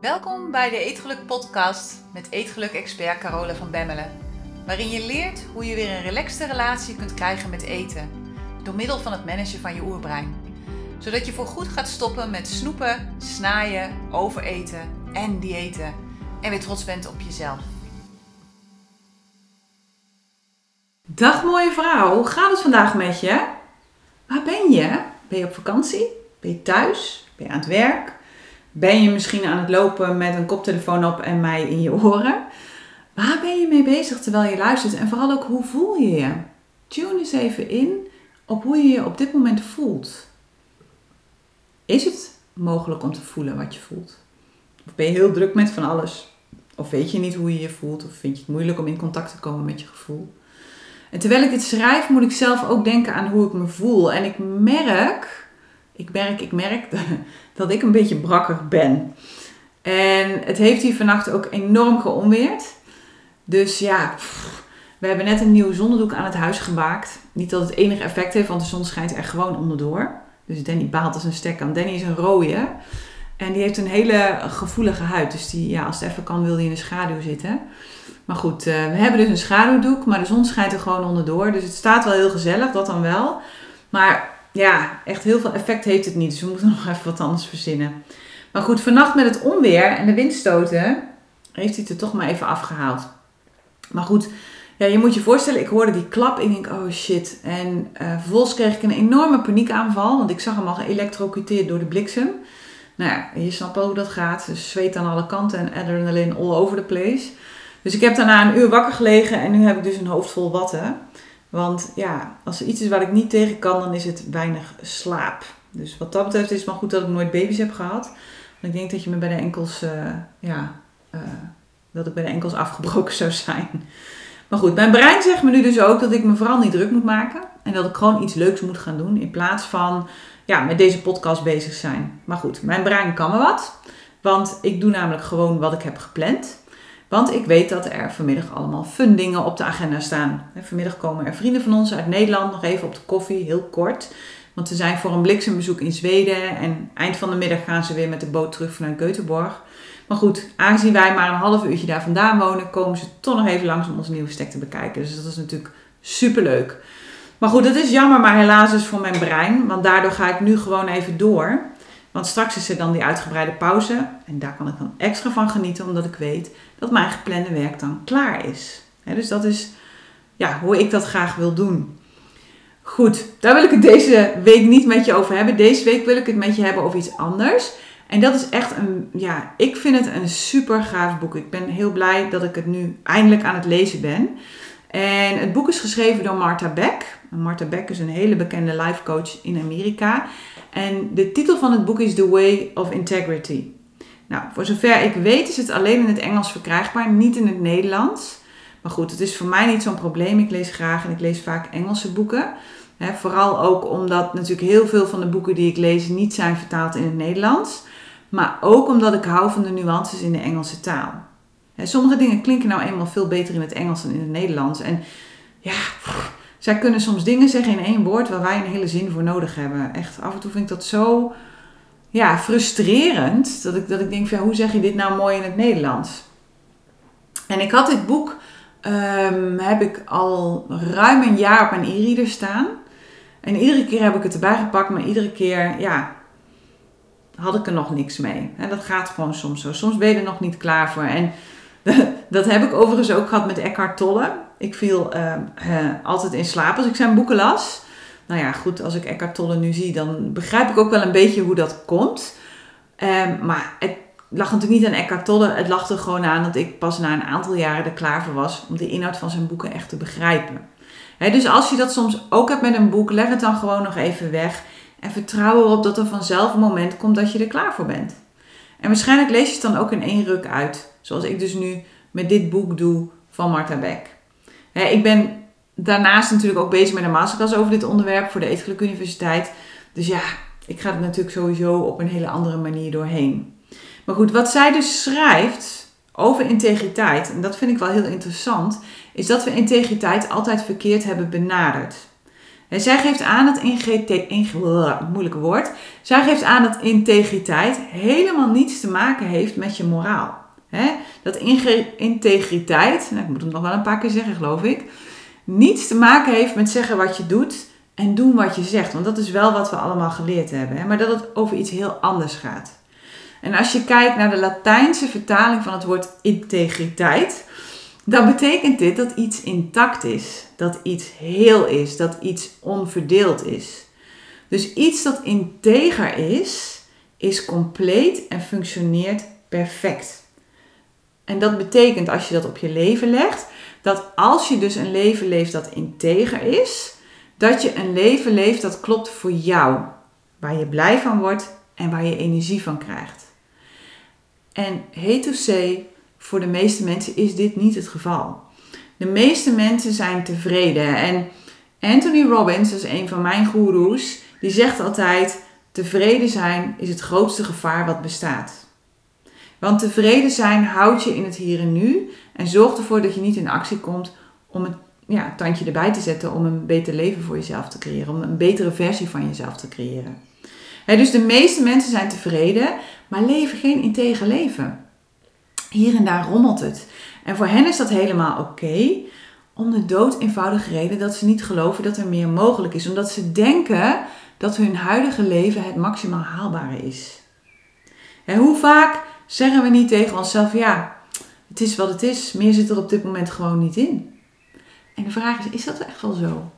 Welkom bij de Eetgeluk podcast met Eetgeluk-expert Carole van Bemmelen. Waarin je leert hoe je weer een relaxte relatie kunt krijgen met eten. Door middel van het managen van je oerbrein. Zodat je voorgoed gaat stoppen met snoepen, snaaien, overeten en diëten. En weer trots bent op jezelf. Dag mooie vrouw, hoe gaat het vandaag met je? Waar ben je? Ben je op vakantie? Ben je thuis? Ben je aan het werk? Ben je misschien aan het lopen met een koptelefoon op en mij in je oren? Waar ben je mee bezig terwijl je luistert? En vooral ook, hoe voel je je? Tune eens even in op hoe je je op dit moment voelt. Is het mogelijk om te voelen wat je voelt? Of ben je heel druk met van alles? Of weet je niet hoe je je voelt? Of vind je het moeilijk om in contact te komen met je gevoel? En terwijl ik dit schrijf, moet ik zelf ook denken aan hoe ik me voel. En ik merk, ik merk, ik merk dat ik een beetje brakker ben. En het heeft hier vannacht ook enorm geonweerd. Dus ja, we hebben net een nieuw zonnedoek aan het huis gemaakt. Niet dat het enig effect heeft, want de zon schijnt er gewoon onderdoor. Dus Danny baalt als een stek aan. Danny is een rode. En die heeft een hele gevoelige huid. Dus die, ja, als het even kan, wil hij in de schaduw zitten. Maar goed, uh, we hebben dus een schaduwdoek, maar de zon schijnt er gewoon onderdoor. Dus het staat wel heel gezellig, dat dan wel. Maar ja, echt heel veel effect heeft het niet. Dus we moeten nog even wat anders verzinnen. Maar goed, vannacht met het onweer en de windstoten heeft hij het er toch maar even afgehaald. Maar goed, ja, je moet je voorstellen, ik hoorde die klap en ik denk, oh shit. En uh, vervolgens kreeg ik een enorme paniekaanval, want ik zag hem al geëlectrocuteerd door de bliksem. Nou ja, je snapt wel hoe dat gaat. Dus zweet aan alle kanten en adrenaline all over the place. Dus ik heb daarna een uur wakker gelegen en nu heb ik dus een hoofd vol watten. Want ja, als er iets is waar ik niet tegen kan, dan is het weinig slaap. Dus wat dat betreft is het maar goed dat ik nooit baby's heb gehad. Want ik denk dat je me bij de enkels, uh, ja, uh, dat ik bij de enkels afgebroken zou zijn. Maar goed, mijn brein zegt me nu dus ook dat ik me vooral niet druk moet maken. En dat ik gewoon iets leuks moet gaan doen. In plaats van ja, met deze podcast bezig zijn. Maar goed, mijn brein kan me wat. Want ik doe namelijk gewoon wat ik heb gepland. Want ik weet dat er vanmiddag allemaal fun dingen op de agenda staan. Vanmiddag komen er vrienden van ons uit Nederland nog even op de koffie, heel kort. Want ze zijn voor een bliksembezoek in Zweden. En eind van de middag gaan ze weer met de boot terug vanuit Göteborg. Maar goed, aangezien wij maar een half uurtje daar vandaan wonen, komen ze toch nog even langs om onze nieuwe stek te bekijken. Dus dat is natuurlijk super leuk. Maar goed, dat is jammer, maar helaas is voor mijn brein. Want daardoor ga ik nu gewoon even door. Want straks is er dan die uitgebreide pauze. En daar kan ik dan extra van genieten, omdat ik weet dat mijn geplande werk dan klaar is. dus dat is ja, hoe ik dat graag wil doen. Goed, daar wil ik het deze week niet met je over hebben. Deze week wil ik het met je hebben over iets anders. En dat is echt een, ja, ik vind het een super gaaf boek. Ik ben heel blij dat ik het nu eindelijk aan het lezen ben. En het boek is geschreven door Martha Beck. Martha Beck is een hele bekende life coach in Amerika. En de titel van het boek is The Way of Integrity. Nou, voor zover ik weet is het alleen in het Engels verkrijgbaar, niet in het Nederlands. Maar goed, het is voor mij niet zo'n probleem. Ik lees graag en ik lees vaak Engelse boeken. vooral ook omdat natuurlijk heel veel van de boeken die ik lees niet zijn vertaald in het Nederlands. Maar ook omdat ik hou van de nuances in de Engelse taal. Sommige dingen klinken nou eenmaal veel beter in het Engels dan in het Nederlands. En ja, zij kunnen soms dingen zeggen in één woord waar wij een hele zin voor nodig hebben. Echt, af en toe vind ik dat zo ja, frustrerend. Dat ik, dat ik denk, van, hoe zeg je dit nou mooi in het Nederlands? En ik had dit boek, um, heb ik al ruim een jaar op mijn e-reader staan. En iedere keer heb ik het erbij gepakt, maar iedere keer, ja, had ik er nog niks mee. En dat gaat gewoon soms zo. Soms ben je er nog niet klaar voor. En dat heb ik overigens ook gehad met Eckhart Tolle. Ik viel uh, altijd in slaap als ik zijn boeken las. Nou ja, goed, als ik Eckhart Tolle nu zie, dan begrijp ik ook wel een beetje hoe dat komt. Um, maar het lag natuurlijk niet aan Eckhart Tolle. Het lag er gewoon aan dat ik pas na een aantal jaren er klaar voor was om de inhoud van zijn boeken echt te begrijpen. dus als je dat soms ook hebt met een boek, leg het dan gewoon nog even weg. En vertrouw erop dat er vanzelf een moment komt dat je er klaar voor bent. En waarschijnlijk lees je het dan ook in één ruk uit. Zoals ik dus nu met dit boek doe van Marta Beck. ik ben daarnaast natuurlijk ook bezig met een masterclass over dit onderwerp voor de Eetgeluk Universiteit. Dus ja, ik ga er natuurlijk sowieso op een hele andere manier doorheen. Maar goed, wat zij dus schrijft over integriteit, en dat vind ik wel heel interessant, is dat we integriteit altijd verkeerd hebben benaderd. En zij geeft aan dat moeilijke woord. Zij geeft aan dat integriteit helemaal niets te maken heeft met je moraal. He? Dat integriteit, nou, ik moet het nog wel een paar keer zeggen, geloof ik, niets te maken heeft met zeggen wat je doet en doen wat je zegt. Want dat is wel wat we allemaal geleerd hebben. Hè? Maar dat het over iets heel anders gaat. En als je kijkt naar de Latijnse vertaling van het woord integriteit, dan betekent dit dat iets intact is, dat iets heel is, dat iets onverdeeld is. Dus iets dat integer is, is compleet en functioneert perfect. En dat betekent als je dat op je leven legt, dat als je dus een leven leeft dat integer is, dat je een leven leeft dat klopt voor jou, waar je blij van wordt en waar je energie van krijgt. En hate to say, voor de meeste mensen is dit niet het geval. De meeste mensen zijn tevreden. En Anthony Robbins, dat is een van mijn goeroes, die zegt altijd: tevreden zijn is het grootste gevaar wat bestaat. Want tevreden zijn houdt je in het hier en nu en zorgt ervoor dat je niet in actie komt om het ja, tandje erbij te zetten om een beter leven voor jezelf te creëren, om een betere versie van jezelf te creëren. dus de meeste mensen zijn tevreden, maar leven geen integer leven. Hier en daar rommelt het. En voor hen is dat helemaal oké, om de dood eenvoudige reden dat ze niet geloven dat er meer mogelijk is, omdat ze denken dat hun huidige leven het maximaal haalbare is. En hoe vaak zeggen we niet tegen onszelf, ja, het is wat het is, meer zit er op dit moment gewoon niet in. En de vraag is, is dat echt wel zo?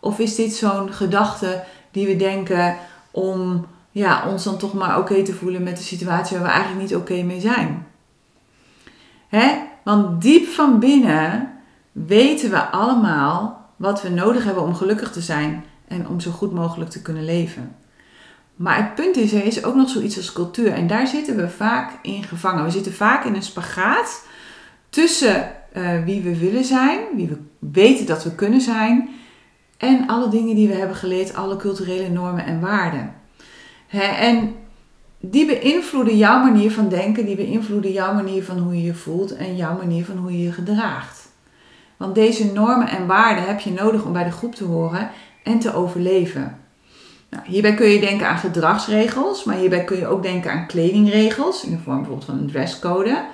Of is dit zo'n gedachte die we denken om ja, ons dan toch maar oké te voelen met de situatie waar we eigenlijk niet oké mee zijn? Hè? Want diep van binnen weten we allemaal wat we nodig hebben om gelukkig te zijn en om zo goed mogelijk te kunnen leven. Maar het punt is, er is ook nog zoiets als cultuur en daar zitten we vaak in gevangen. We zitten vaak in een spagaat tussen uh, wie we willen zijn, wie we weten dat we kunnen zijn en alle dingen die we hebben geleerd, alle culturele normen en waarden. en die beïnvloeden jouw manier van denken, die beïnvloeden jouw manier van hoe je je voelt en jouw manier van hoe je je gedraagt. Want deze normen en waarden heb je nodig om bij de groep te horen en te overleven. Nou, hierbij kun je denken aan gedragsregels, maar hierbij kun je ook denken aan kledingregels in de vorm bijvoorbeeld van een dresscode.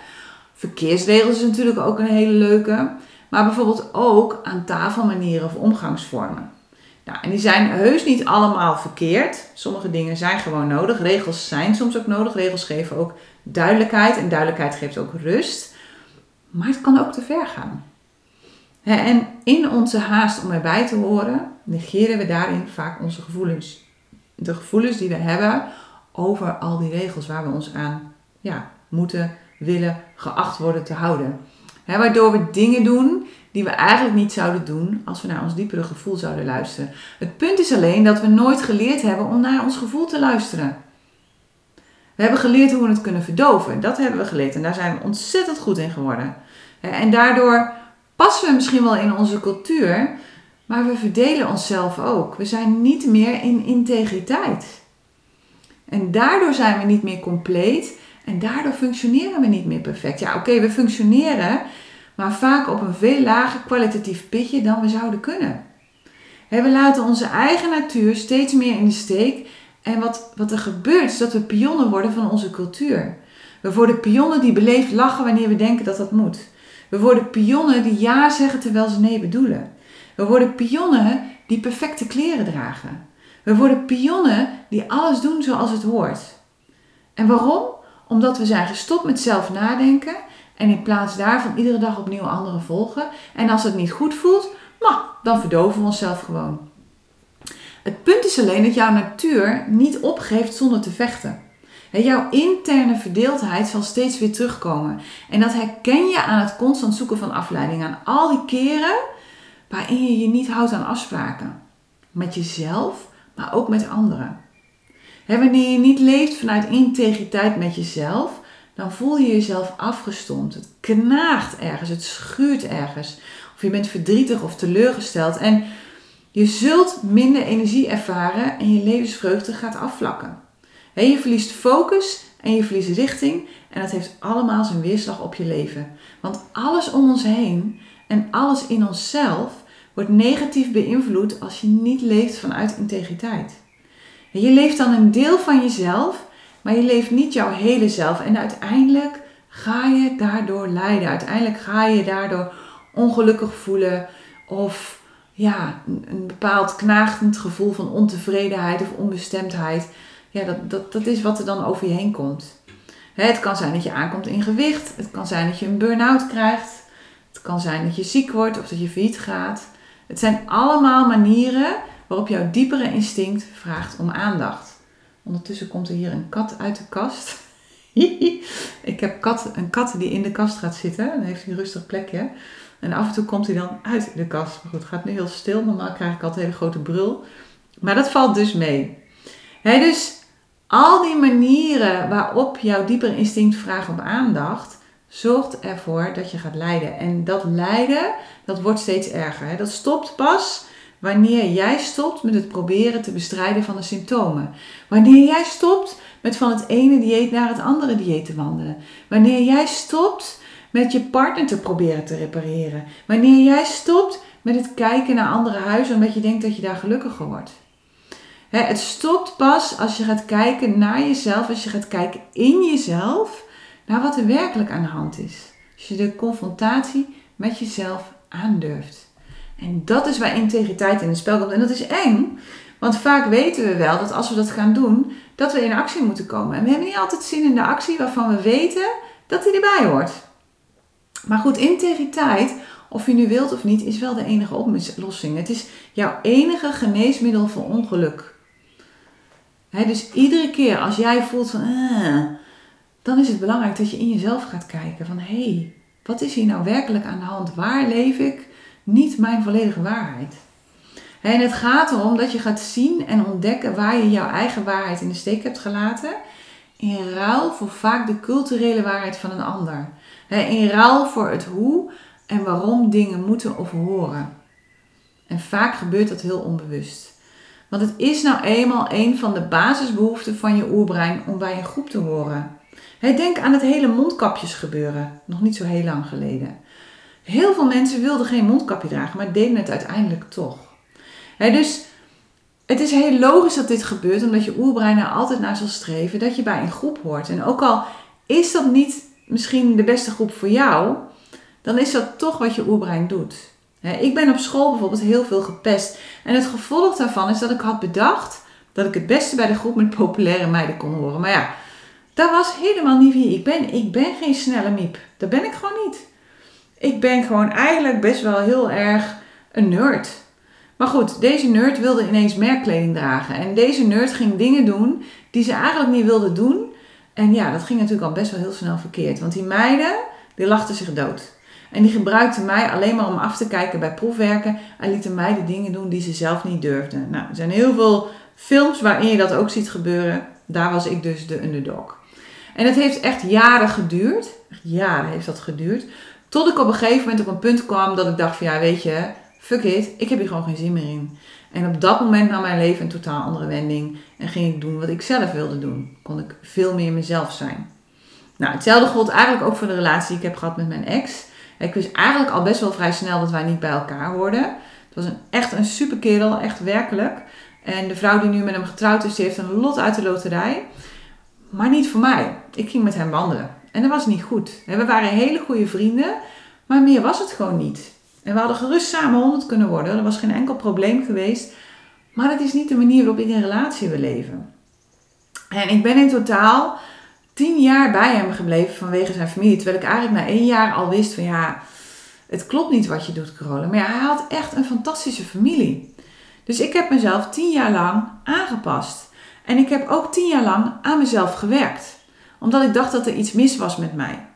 Verkeersregels is natuurlijk ook een hele leuke, maar bijvoorbeeld ook aan tafelmanieren of omgangsvormen. Nou, en die zijn heus niet allemaal verkeerd. Sommige dingen zijn gewoon nodig. Regels zijn soms ook nodig. Regels geven ook duidelijkheid en duidelijkheid geeft ook rust. Maar het kan ook te ver gaan. En in onze haast om erbij te horen, negeren we daarin vaak onze gevoelens. De gevoelens die we hebben over al die regels waar we ons aan ja, moeten, willen, geacht worden te houden. waardoor we dingen doen die we eigenlijk niet zouden doen als we naar ons diepere gevoel zouden luisteren. Het punt is alleen dat we nooit geleerd hebben om naar ons gevoel te luisteren. We hebben geleerd hoe we het kunnen verdoven. Dat hebben we geleerd en daar zijn we ontzettend goed in geworden. En daardoor passen we misschien wel in onze cultuur, maar we verdelen onszelf ook. We zijn niet meer in integriteit. En daardoor zijn we niet meer compleet en daardoor functioneren we niet meer perfect. Ja, oké, we functioneren, maar vaak op een veel lager kwalitatief pitje dan we zouden kunnen. We laten onze eigen natuur steeds meer in de steek. En wat, wat er gebeurt is dat we pionnen worden van onze cultuur. We worden pionnen die beleefd lachen wanneer we denken dat dat moet. We worden pionnen die ja zeggen terwijl ze nee bedoelen. We worden pionnen die perfecte kleren dragen. We worden pionnen die alles doen zoals het hoort. En waarom? Omdat we zijn gestopt met zelf nadenken en in plaats daarvan iedere dag opnieuw anderen volgen. En als het niet goed voelt, nou, dan verdoven we onszelf gewoon. Het punt is alleen dat jouw natuur niet opgeeft zonder te vechten. Jouw interne verdeeldheid zal steeds weer terugkomen. En dat herken je aan het constant zoeken van afleiding. Aan al die keren waarin je je niet houdt aan afspraken. Met jezelf, maar ook met anderen. wanneer je niet leeft vanuit integriteit met jezelf, dan voel je jezelf afgestomd. Het knaagt ergens, het schuurt ergens. Of je bent verdrietig of teleurgesteld. En je zult minder energie ervaren en je levensvreugde gaat afvlakken. je verliest focus en je verliest richting. En dat heeft allemaal zijn weerslag op je leven. Want alles om ons heen en alles in onszelf wordt negatief beïnvloed als je niet leeft vanuit integriteit. Je leeft dan een deel van jezelf, maar je leeft niet jouw hele zelf. En uiteindelijk ga je daardoor lijden. Uiteindelijk ga je daardoor ongelukkig voelen of ja, een bepaald knaagend gevoel van ontevredenheid of onbestemdheid. Ja, dat, dat, dat is wat er dan over je heen komt. Het kan zijn dat je aankomt in gewicht. Het kan zijn dat je een burn-out krijgt. Het kan zijn dat je ziek wordt of dat je failliet gaat. Het zijn allemaal manieren waarop jouw diepere instinct vraagt om aandacht. Ondertussen komt er hier een kat uit de kast. ik heb een kat die in de kast gaat zitten. Dan heeft hij een rustig plekje. En af en toe komt hij dan uit de kast. Maar goed, het gaat nu heel stil. Normaal krijg ik altijd een hele grote brul. Maar dat valt dus mee. dus al die manieren waarop jouw dieper instinct vraagt om aandacht, zorgt ervoor dat je gaat lijden. En dat lijden, dat wordt steeds erger. Dat stopt pas wanneer jij stopt met het proberen te bestrijden van de symptomen. Wanneer jij stopt met van het ene dieet naar het andere dieet te wandelen. Wanneer jij stopt met je partner te proberen te repareren. Wanneer jij stopt met het kijken naar andere huizen omdat je denkt dat je daar gelukkiger wordt. Het stopt pas als je gaat kijken naar jezelf, als je gaat kijken in jezelf, naar wat er werkelijk aan de hand is. Als je de confrontatie met jezelf aandurft. En dat is waar integriteit in het spel komt. En dat is eng, want vaak weten we wel dat als we dat gaan doen, dat we in actie moeten komen. En we hebben niet altijd zin in de actie waarvan we weten dat die erbij hoort. Maar goed, integriteit, of je nu wilt of niet, is wel de enige oplossing. Het is jouw enige geneesmiddel voor ongeluk. dus iedere keer als jij voelt van, ah, dan is het belangrijk dat je in jezelf gaat kijken van, hé, hey, wat is hier nou werkelijk aan de hand? Waar leef ik niet mijn volledige waarheid? En het gaat erom dat je gaat zien en ontdekken waar je jouw eigen waarheid in de steek hebt gelaten, in ruil voor vaak de culturele waarheid van een ander. In ruil voor het hoe en waarom dingen moeten of horen. En vaak gebeurt dat heel onbewust. Want het is nou eenmaal een van de basisbehoeften van je oerbrein om bij een groep te horen. Denk aan het hele mondkapjesgebeuren, nog niet zo heel lang geleden. Heel veel mensen wilden geen mondkapje dragen, maar deden het uiteindelijk toch. dus het is heel logisch dat dit gebeurt, omdat je oerbrein er altijd naar zal streven dat je bij een groep hoort. En ook al is dat niet misschien de beste groep voor jou, dan is dat toch wat je oerbrein doet. Ik ben op school bijvoorbeeld heel veel gepest. En het gevolg daarvan is dat ik had bedacht dat ik het beste bij de groep met populaire meiden kon horen. Maar ja, dat was helemaal niet wie ik ben. Ik ben geen snelle miep. Dat ben ik gewoon niet. Ik ben gewoon eigenlijk best wel heel erg een nerd. Maar goed, deze nerd wilde ineens merkkleding dragen. En deze nerd ging dingen doen die ze eigenlijk niet wilde doen. En ja, dat ging natuurlijk al best wel heel snel verkeerd. Want die meiden, die lachten zich dood. En die gebruikten mij alleen maar om af te kijken bij proefwerken. En lieten mij de dingen doen die ze zelf niet durfden. Nou, er zijn heel veel films waarin je dat ook ziet gebeuren. Daar was ik dus de underdog. En het heeft echt jaren geduurd. Echt jaren heeft dat geduurd. Tot ik op een gegeven moment op een punt kwam dat ik dacht van ja, weet je, fuck it, ik heb hier gewoon geen zin meer in. En op dat moment nam mijn leven een totaal andere wending en ging ik doen wat ik zelf wilde doen. Kon ik veel meer mezelf zijn. Nou, hetzelfde gold eigenlijk ook voor de relatie die ik heb gehad met mijn ex. Ik wist eigenlijk al best wel vrij snel dat wij niet bij elkaar hoorden. Het was een, echt een super kerel, echt werkelijk. En de vrouw die nu met hem getrouwd is, die heeft een lot uit de loterij. Maar niet voor mij. Ik ging met hem wandelen. En dat was niet goed. We waren hele goede vrienden, maar meer was het gewoon niet. En we hadden gerust samen honderd kunnen worden. Er was geen enkel probleem geweest. Maar het is niet de manier waarop ik een relatie wil leven. En ik ben in totaal tien jaar bij hem gebleven vanwege zijn familie. Terwijl ik eigenlijk na één jaar al wist van ja, het klopt niet wat je doet, Carola. Maar hij had echt een fantastische familie. Dus ik heb mezelf tien jaar lang aangepast. En ik heb ook tien jaar lang aan mezelf gewerkt. Omdat ik dacht dat er iets mis was met mij.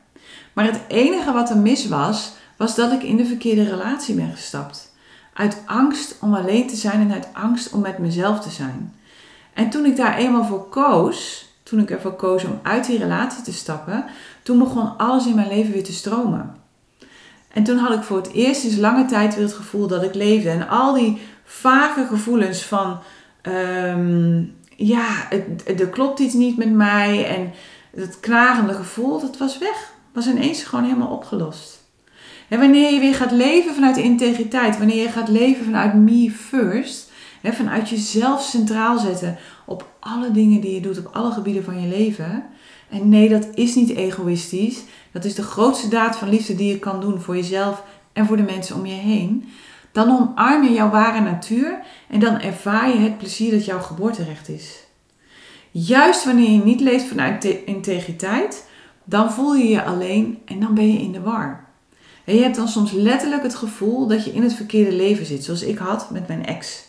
Maar het enige wat er mis was, was dat ik in de verkeerde relatie ben gestapt. Uit angst om alleen te zijn en uit angst om met mezelf te zijn. En toen ik daar eenmaal voor koos, toen ik ervoor koos om uit die relatie te stappen, toen begon alles in mijn leven weer te stromen. En toen had ik voor het eerst sinds lange tijd weer het gevoel dat ik leefde. En al die vage gevoelens van, um, ja, er klopt iets niet met mij. En het knagende gevoel, dat was weg. Was ineens gewoon helemaal opgelost En wanneer je weer gaat leven vanuit integriteit, wanneer je gaat leven vanuit me first, hè, vanuit jezelf centraal zetten op alle dingen die je doet, op alle gebieden van je leven. En nee, dat is niet egoïstisch. Dat is de grootste daad van liefde die je kan doen voor jezelf en voor de mensen om je heen. Dan omarm je jouw ware natuur en dan ervaar je het plezier dat jouw geboorterecht is. Juist wanneer je niet leeft vanuit integriteit, dan voel je je alleen en dan ben je in de war. En je hebt dan soms letterlijk het gevoel dat je in het verkeerde leven zit, zoals ik had met mijn ex.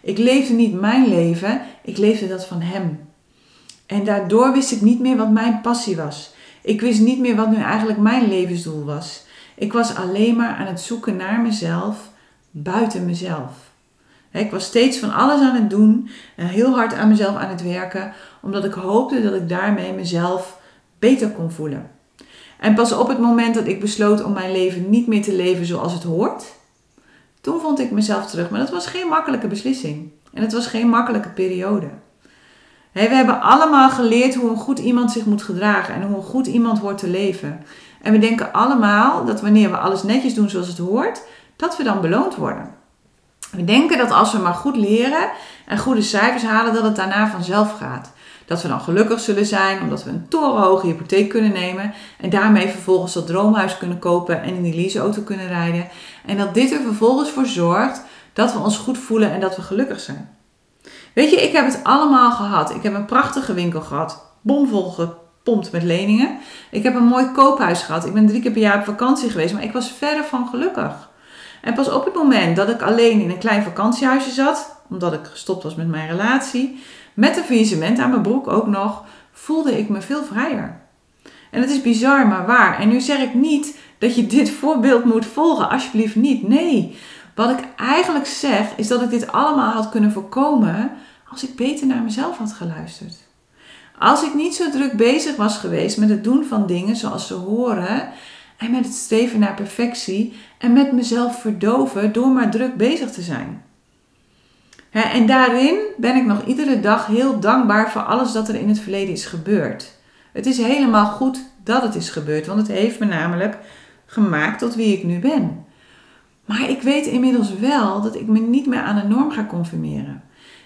Ik leefde niet mijn leven, ik leefde dat van hem. En daardoor wist ik niet meer wat mijn passie was. Ik wist niet meer wat nu eigenlijk mijn levensdoel was. Ik was alleen maar aan het zoeken naar mezelf, buiten mezelf. Ik was steeds van alles aan het doen en heel hard aan mezelf aan het werken, omdat ik hoopte dat ik daarmee mezelf beter kon voelen. En pas op het moment dat ik besloot om mijn leven niet meer te leven zoals het hoort, toen vond ik mezelf terug. Maar dat was geen makkelijke beslissing. En het was geen makkelijke periode. we hebben allemaal geleerd hoe een goed iemand zich moet gedragen en hoe een goed iemand hoort te leven. En we denken allemaal dat wanneer we alles netjes doen zoals het hoort, dat we dan beloond worden. We denken dat als we maar goed leren en goede cijfers halen, dat het daarna vanzelf gaat. Dat we dan gelukkig zullen zijn omdat we een torenhoge hypotheek kunnen nemen en daarmee vervolgens dat droomhuis kunnen kopen en in die leaseauto kunnen rijden. En dat dit er vervolgens voor zorgt dat we ons goed voelen en dat we gelukkig zijn. Weet je, ik heb het allemaal gehad. Ik heb een prachtige winkel gehad, bomvol gepompt met leningen. Ik heb een mooi koophuis gehad. Ik ben drie keer per jaar op vakantie geweest, maar ik was verder van gelukkig. En pas op het moment dat ik alleen in een klein vakantiehuisje zat, omdat ik gestopt was met mijn relatie, met een faillissement aan mijn broek ook nog, voelde ik me veel vrijer. En het is bizar, maar waar. En nu zeg ik niet dat je dit voorbeeld moet volgen, alsjeblieft niet. Nee, wat ik eigenlijk zeg is dat ik dit allemaal had kunnen voorkomen als ik beter naar mezelf had geluisterd. Als ik niet zo druk bezig was geweest met het doen van dingen zoals ze horen en met het streven naar perfectie en met mezelf verdoven door maar druk bezig te zijn. En daarin ben ik nog iedere dag heel dankbaar voor alles dat er in het verleden is gebeurd. Het is helemaal goed dat het is gebeurd, want het heeft me namelijk gemaakt tot wie ik nu ben. Maar ik weet inmiddels wel dat ik me niet meer aan een norm ga conformeren.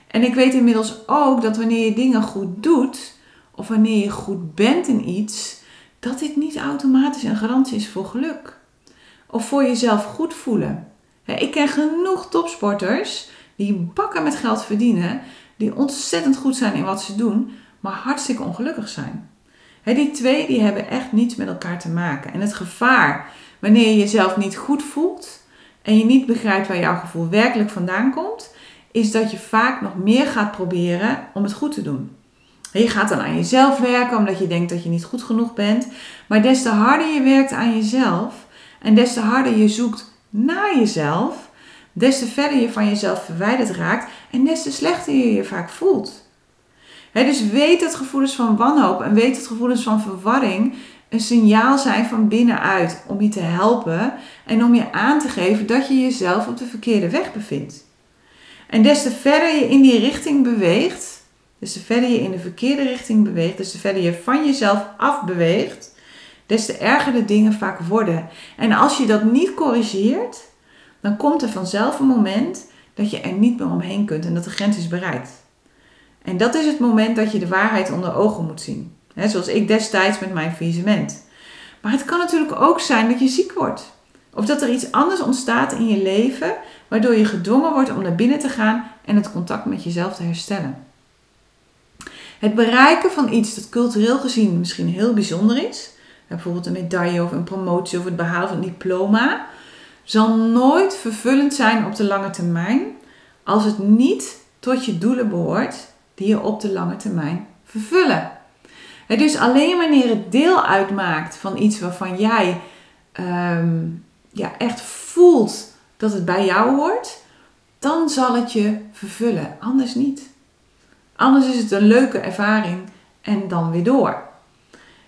En ik weet inmiddels ook dat wanneer je dingen goed doet, of wanneer je goed bent in iets, dat dit niet automatisch een garantie is voor geluk. Of voor jezelf goed voelen. Ik ken genoeg topsporters die bakken met geld verdienen, die ontzettend goed zijn in wat ze doen, maar hartstikke ongelukkig zijn. Die twee die hebben echt niets met elkaar te maken. En het gevaar wanneer je jezelf niet goed voelt en je niet begrijpt waar jouw gevoel werkelijk vandaan komt, is dat je vaak nog meer gaat proberen om het goed te doen. Je gaat dan aan jezelf werken omdat je denkt dat je niet goed genoeg bent. Maar des te harder je werkt aan jezelf en des te harder je zoekt naar jezelf, des te verder je van jezelf verwijderd raakt en des te slechter je je vaak voelt. dus weet dat gevoelens van wanhoop en weet dat gevoelens van verwarring een signaal zijn van binnenuit om je te helpen en om je aan te geven dat je jezelf op de verkeerde weg bevindt. En des te verder je in die richting beweegt, des te verder je in de verkeerde richting beweegt, des te verder je van jezelf afbeweegt, des te erger de dingen vaak worden. En als je dat niet corrigeert, dan komt er vanzelf een moment dat je er niet meer omheen kunt en dat de grens is bereikt. En dat is het moment dat je de waarheid onder ogen moet zien. Zoals ik destijds met mijn faillissement. Maar het kan natuurlijk ook zijn dat je ziek wordt. Of dat er iets anders ontstaat in je leven, waardoor je gedwongen wordt om naar binnen te gaan en het contact met jezelf te herstellen. Het bereiken van iets dat cultureel gezien misschien heel bijzonder is, bijvoorbeeld een medaille of een promotie of het behalen van een diploma, zal nooit vervullend zijn op de lange termijn als het niet tot je doelen behoort die je op de lange termijn vervullen. Dus alleen wanneer het deel uitmaakt van iets waarvan jij ehm, ja, echt voelt dat het bij jou hoort, dan zal het je vervullen. Anders niet. Anders is het een leuke ervaring en dan weer door.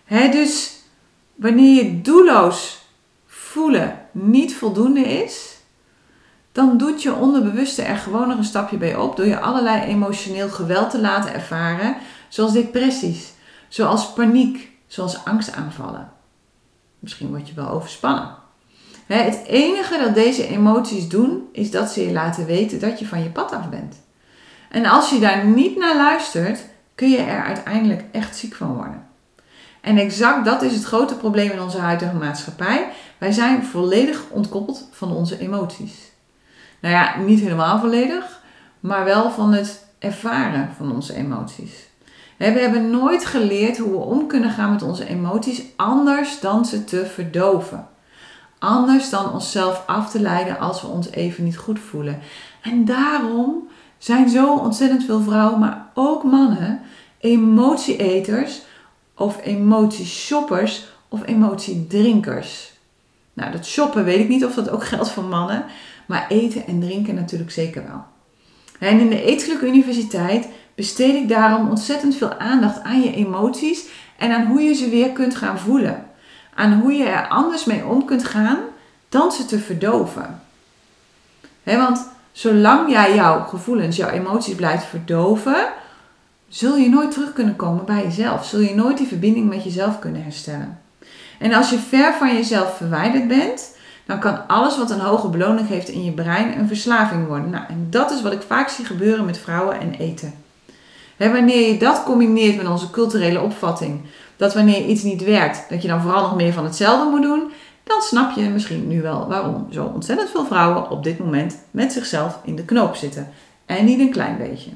dus wanneer je doelloos voelen niet voldoende is, dan doet je onderbewuste er gewoon nog een stapje bij op door je allerlei emotioneel geweld te laten ervaren, zoals depressies, zoals paniek, zoals angstaanvallen. Misschien word je wel overspannen. Het enige dat deze emoties doen, is dat ze je laten weten dat je van je pad af bent. En als je daar niet naar luistert, kun je er uiteindelijk echt ziek van worden. En exact dat is het grote probleem in onze huidige maatschappij. Wij zijn volledig ontkoppeld van onze emoties. Nou ja, niet helemaal volledig, maar wel van het ervaren van onze emoties. We hebben nooit geleerd hoe we om kunnen gaan met onze emoties anders dan ze te verdoven. Anders dan onszelf af te leiden als we ons even niet goed voelen. En daarom zijn zo ontzettend veel vrouwen, maar ook mannen, emotieeters of emotieshoppers of emotiedrinkers. Nou, dat shoppen weet ik niet of dat ook geldt voor mannen, maar eten en drinken natuurlijk zeker wel. En in de Eetgelijke Universiteit besteed ik daarom ontzettend veel aandacht aan je emoties en aan hoe je ze weer kunt gaan voelen. Aan hoe je er anders mee om kunt gaan dan ze te verdoven. want zolang jij jouw gevoelens, jouw emoties blijft verdoven, zul je nooit terug kunnen komen bij jezelf. Zul je nooit die verbinding met jezelf kunnen herstellen. En als je ver van jezelf verwijderd bent, dan kan alles wat een hoge beloning heeft in je brein een verslaving worden. Nou, en dat is wat ik vaak zie gebeuren met vrouwen en eten. wanneer je dat combineert met onze culturele opvatting, dat wanneer iets niet werkt, dat je dan vooral nog meer van hetzelfde moet doen, dan snap je misschien nu wel waarom zo ontzettend veel vrouwen op dit moment met zichzelf in de knoop zitten. En niet een klein beetje.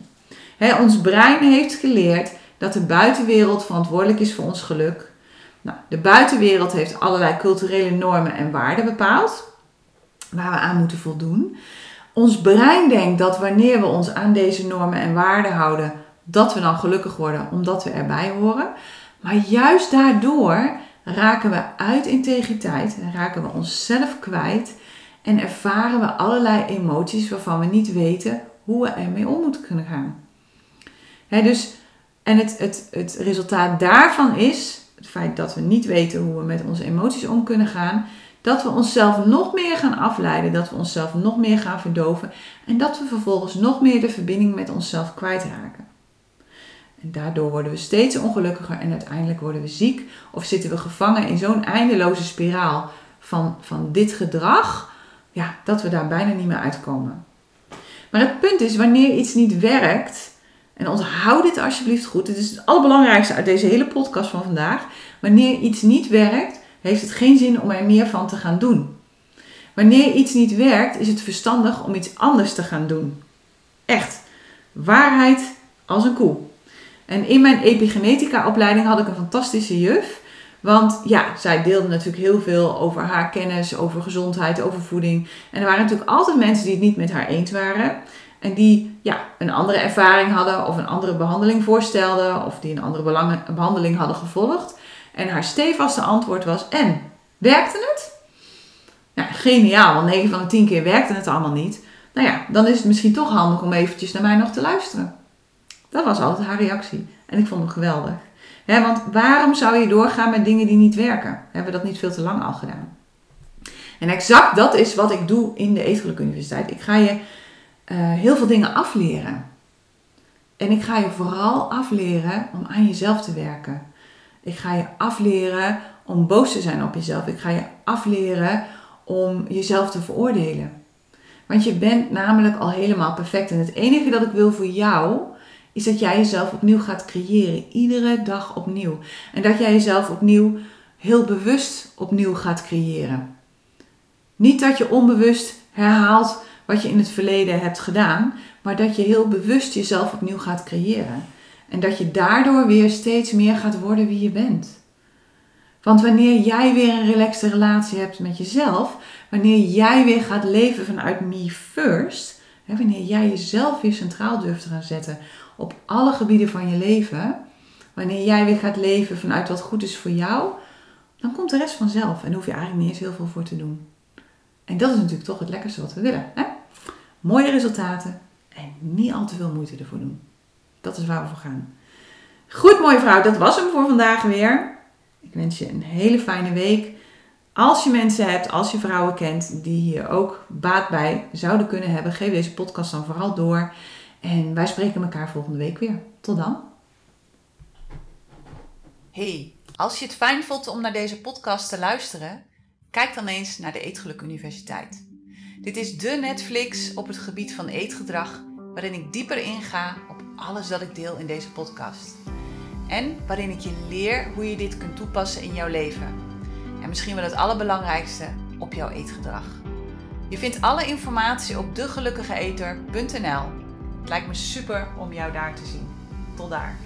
ons brein heeft geleerd dat de buitenwereld verantwoordelijk is voor ons geluk nou, de buitenwereld heeft allerlei culturele normen en waarden bepaald, waar we aan moeten voldoen. Ons brein denkt dat wanneer we ons aan deze normen en waarden houden, dat we dan gelukkig worden omdat we erbij horen. Maar juist daardoor raken we uit integriteit, raken we onszelf kwijt en ervaren we allerlei emoties waarvan we niet weten hoe we ermee om moeten kunnen gaan. dus, en het, het, het resultaat daarvan is het feit dat we niet weten hoe we met onze emoties om kunnen gaan, dat we onszelf nog meer gaan afleiden, dat we onszelf nog meer gaan verdoven en dat we vervolgens nog meer de verbinding met onszelf kwijtraken. En daardoor worden we steeds ongelukkiger en uiteindelijk worden we ziek of zitten we gevangen in zo'n eindeloze spiraal van, van dit gedrag, ja, dat we daar bijna niet meer uitkomen. Maar het punt is, wanneer iets niet werkt, en onthoud dit alsjeblieft goed. Dit is het allerbelangrijkste uit deze hele podcast van vandaag. Wanneer iets niet werkt, heeft het geen zin om er meer van te gaan doen. Wanneer iets niet werkt, is het verstandig om iets anders te gaan doen. Echt. Waarheid als een koe. En in mijn epigenetica opleiding had ik een fantastische juf. Want ja, zij deelde natuurlijk heel veel over haar kennis, over gezondheid, over voeding. En er waren natuurlijk altijd mensen die het niet met haar eens waren. En die ja, een andere ervaring hadden of een andere behandeling voorstelden of die een andere behandeling hadden gevolgd. En haar stevaste antwoord was: En, werkte het? Nou, geniaal, want 9 van de 10 keer werkte het allemaal niet. Nou ja, dan is het misschien toch handig om eventjes naar mij nog te luisteren. Dat was altijd haar reactie. En ik vond hem geweldig. want waarom zou je doorgaan met dingen die niet werken? Hebben we dat niet veel te lang al gedaan? En exact dat is wat ik doe in de Eetgelijke Universiteit. Ik ga je uh, heel veel dingen afleren. En ik ga je vooral afleren om aan jezelf te werken. Ik ga je afleren om boos te zijn op jezelf. Ik ga je afleren om jezelf te veroordelen. Want je bent namelijk al helemaal perfect. En het enige dat ik wil voor jou is dat jij jezelf opnieuw gaat creëren. Iedere dag opnieuw. En dat jij jezelf opnieuw heel bewust opnieuw gaat creëren. Niet dat je onbewust herhaalt wat je in het verleden hebt gedaan, maar dat je heel bewust jezelf opnieuw gaat creëren. En dat je daardoor weer steeds meer gaat worden wie je bent. Want wanneer jij weer een relaxte relatie hebt met jezelf, wanneer jij weer gaat leven vanuit me first, hè, wanneer jij jezelf weer centraal durft te gaan zetten op alle gebieden van je leven, wanneer jij weer gaat leven vanuit wat goed is voor jou, dan komt de rest vanzelf en hoef je eigenlijk niet eens heel veel voor te doen. En dat is natuurlijk toch het lekkerste wat we willen. Hè? Mooie resultaten en niet al te veel moeite ervoor doen. Dat is waar we voor gaan. Goed, mooie vrouw, dat was hem voor vandaag weer. Ik wens je een hele fijne week. Als je mensen hebt, als je vrouwen kent die hier ook baat bij zouden kunnen hebben, geef deze podcast dan vooral door. En wij spreken elkaar volgende week weer. Tot dan. Hey, als je het fijn vond om naar deze podcast te luisteren Kijk dan eens naar de Eetgeluk Universiteit. Dit is de Netflix op het gebied van eetgedrag, waarin ik dieper inga op alles dat ik deel in deze podcast. En waarin ik je leer hoe je dit kunt toepassen in jouw leven. En misschien wel het allerbelangrijkste, op jouw eetgedrag. Je vindt alle informatie op degelukkigeeter.nl. Het lijkt me super om jou daar te zien. Tot daar.